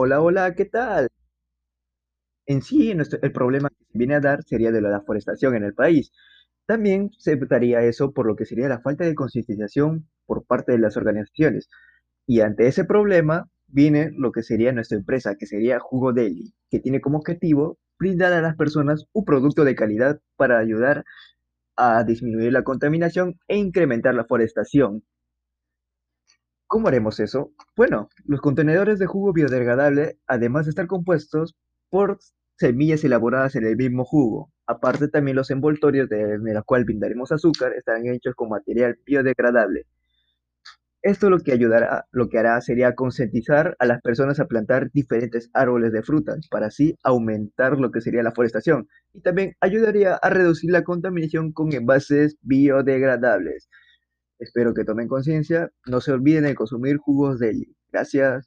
Hola, hola, ¿qué tal? En sí, el problema que se viene a dar sería de la deforestación en el país. También se daría eso por lo que sería la falta de concientización por parte de las organizaciones. Y ante ese problema viene lo que sería nuestra empresa, que sería Jugo Deli, que tiene como objetivo brindar a las personas un producto de calidad para ayudar a disminuir la contaminación e incrementar la forestación. ¿Cómo haremos eso? Bueno, los contenedores de jugo biodegradable, además de estar compuestos por semillas elaboradas en el mismo jugo, aparte también los envoltorios de, de la cual brindaremos azúcar, estarán hechos con material biodegradable. Esto lo que ayudará, lo que hará sería concientizar a las personas a plantar diferentes árboles de frutas para así aumentar lo que sería la forestación y también ayudaría a reducir la contaminación con envases biodegradables. Espero que tomen conciencia, no se olviden de consumir jugos Deli. Gracias.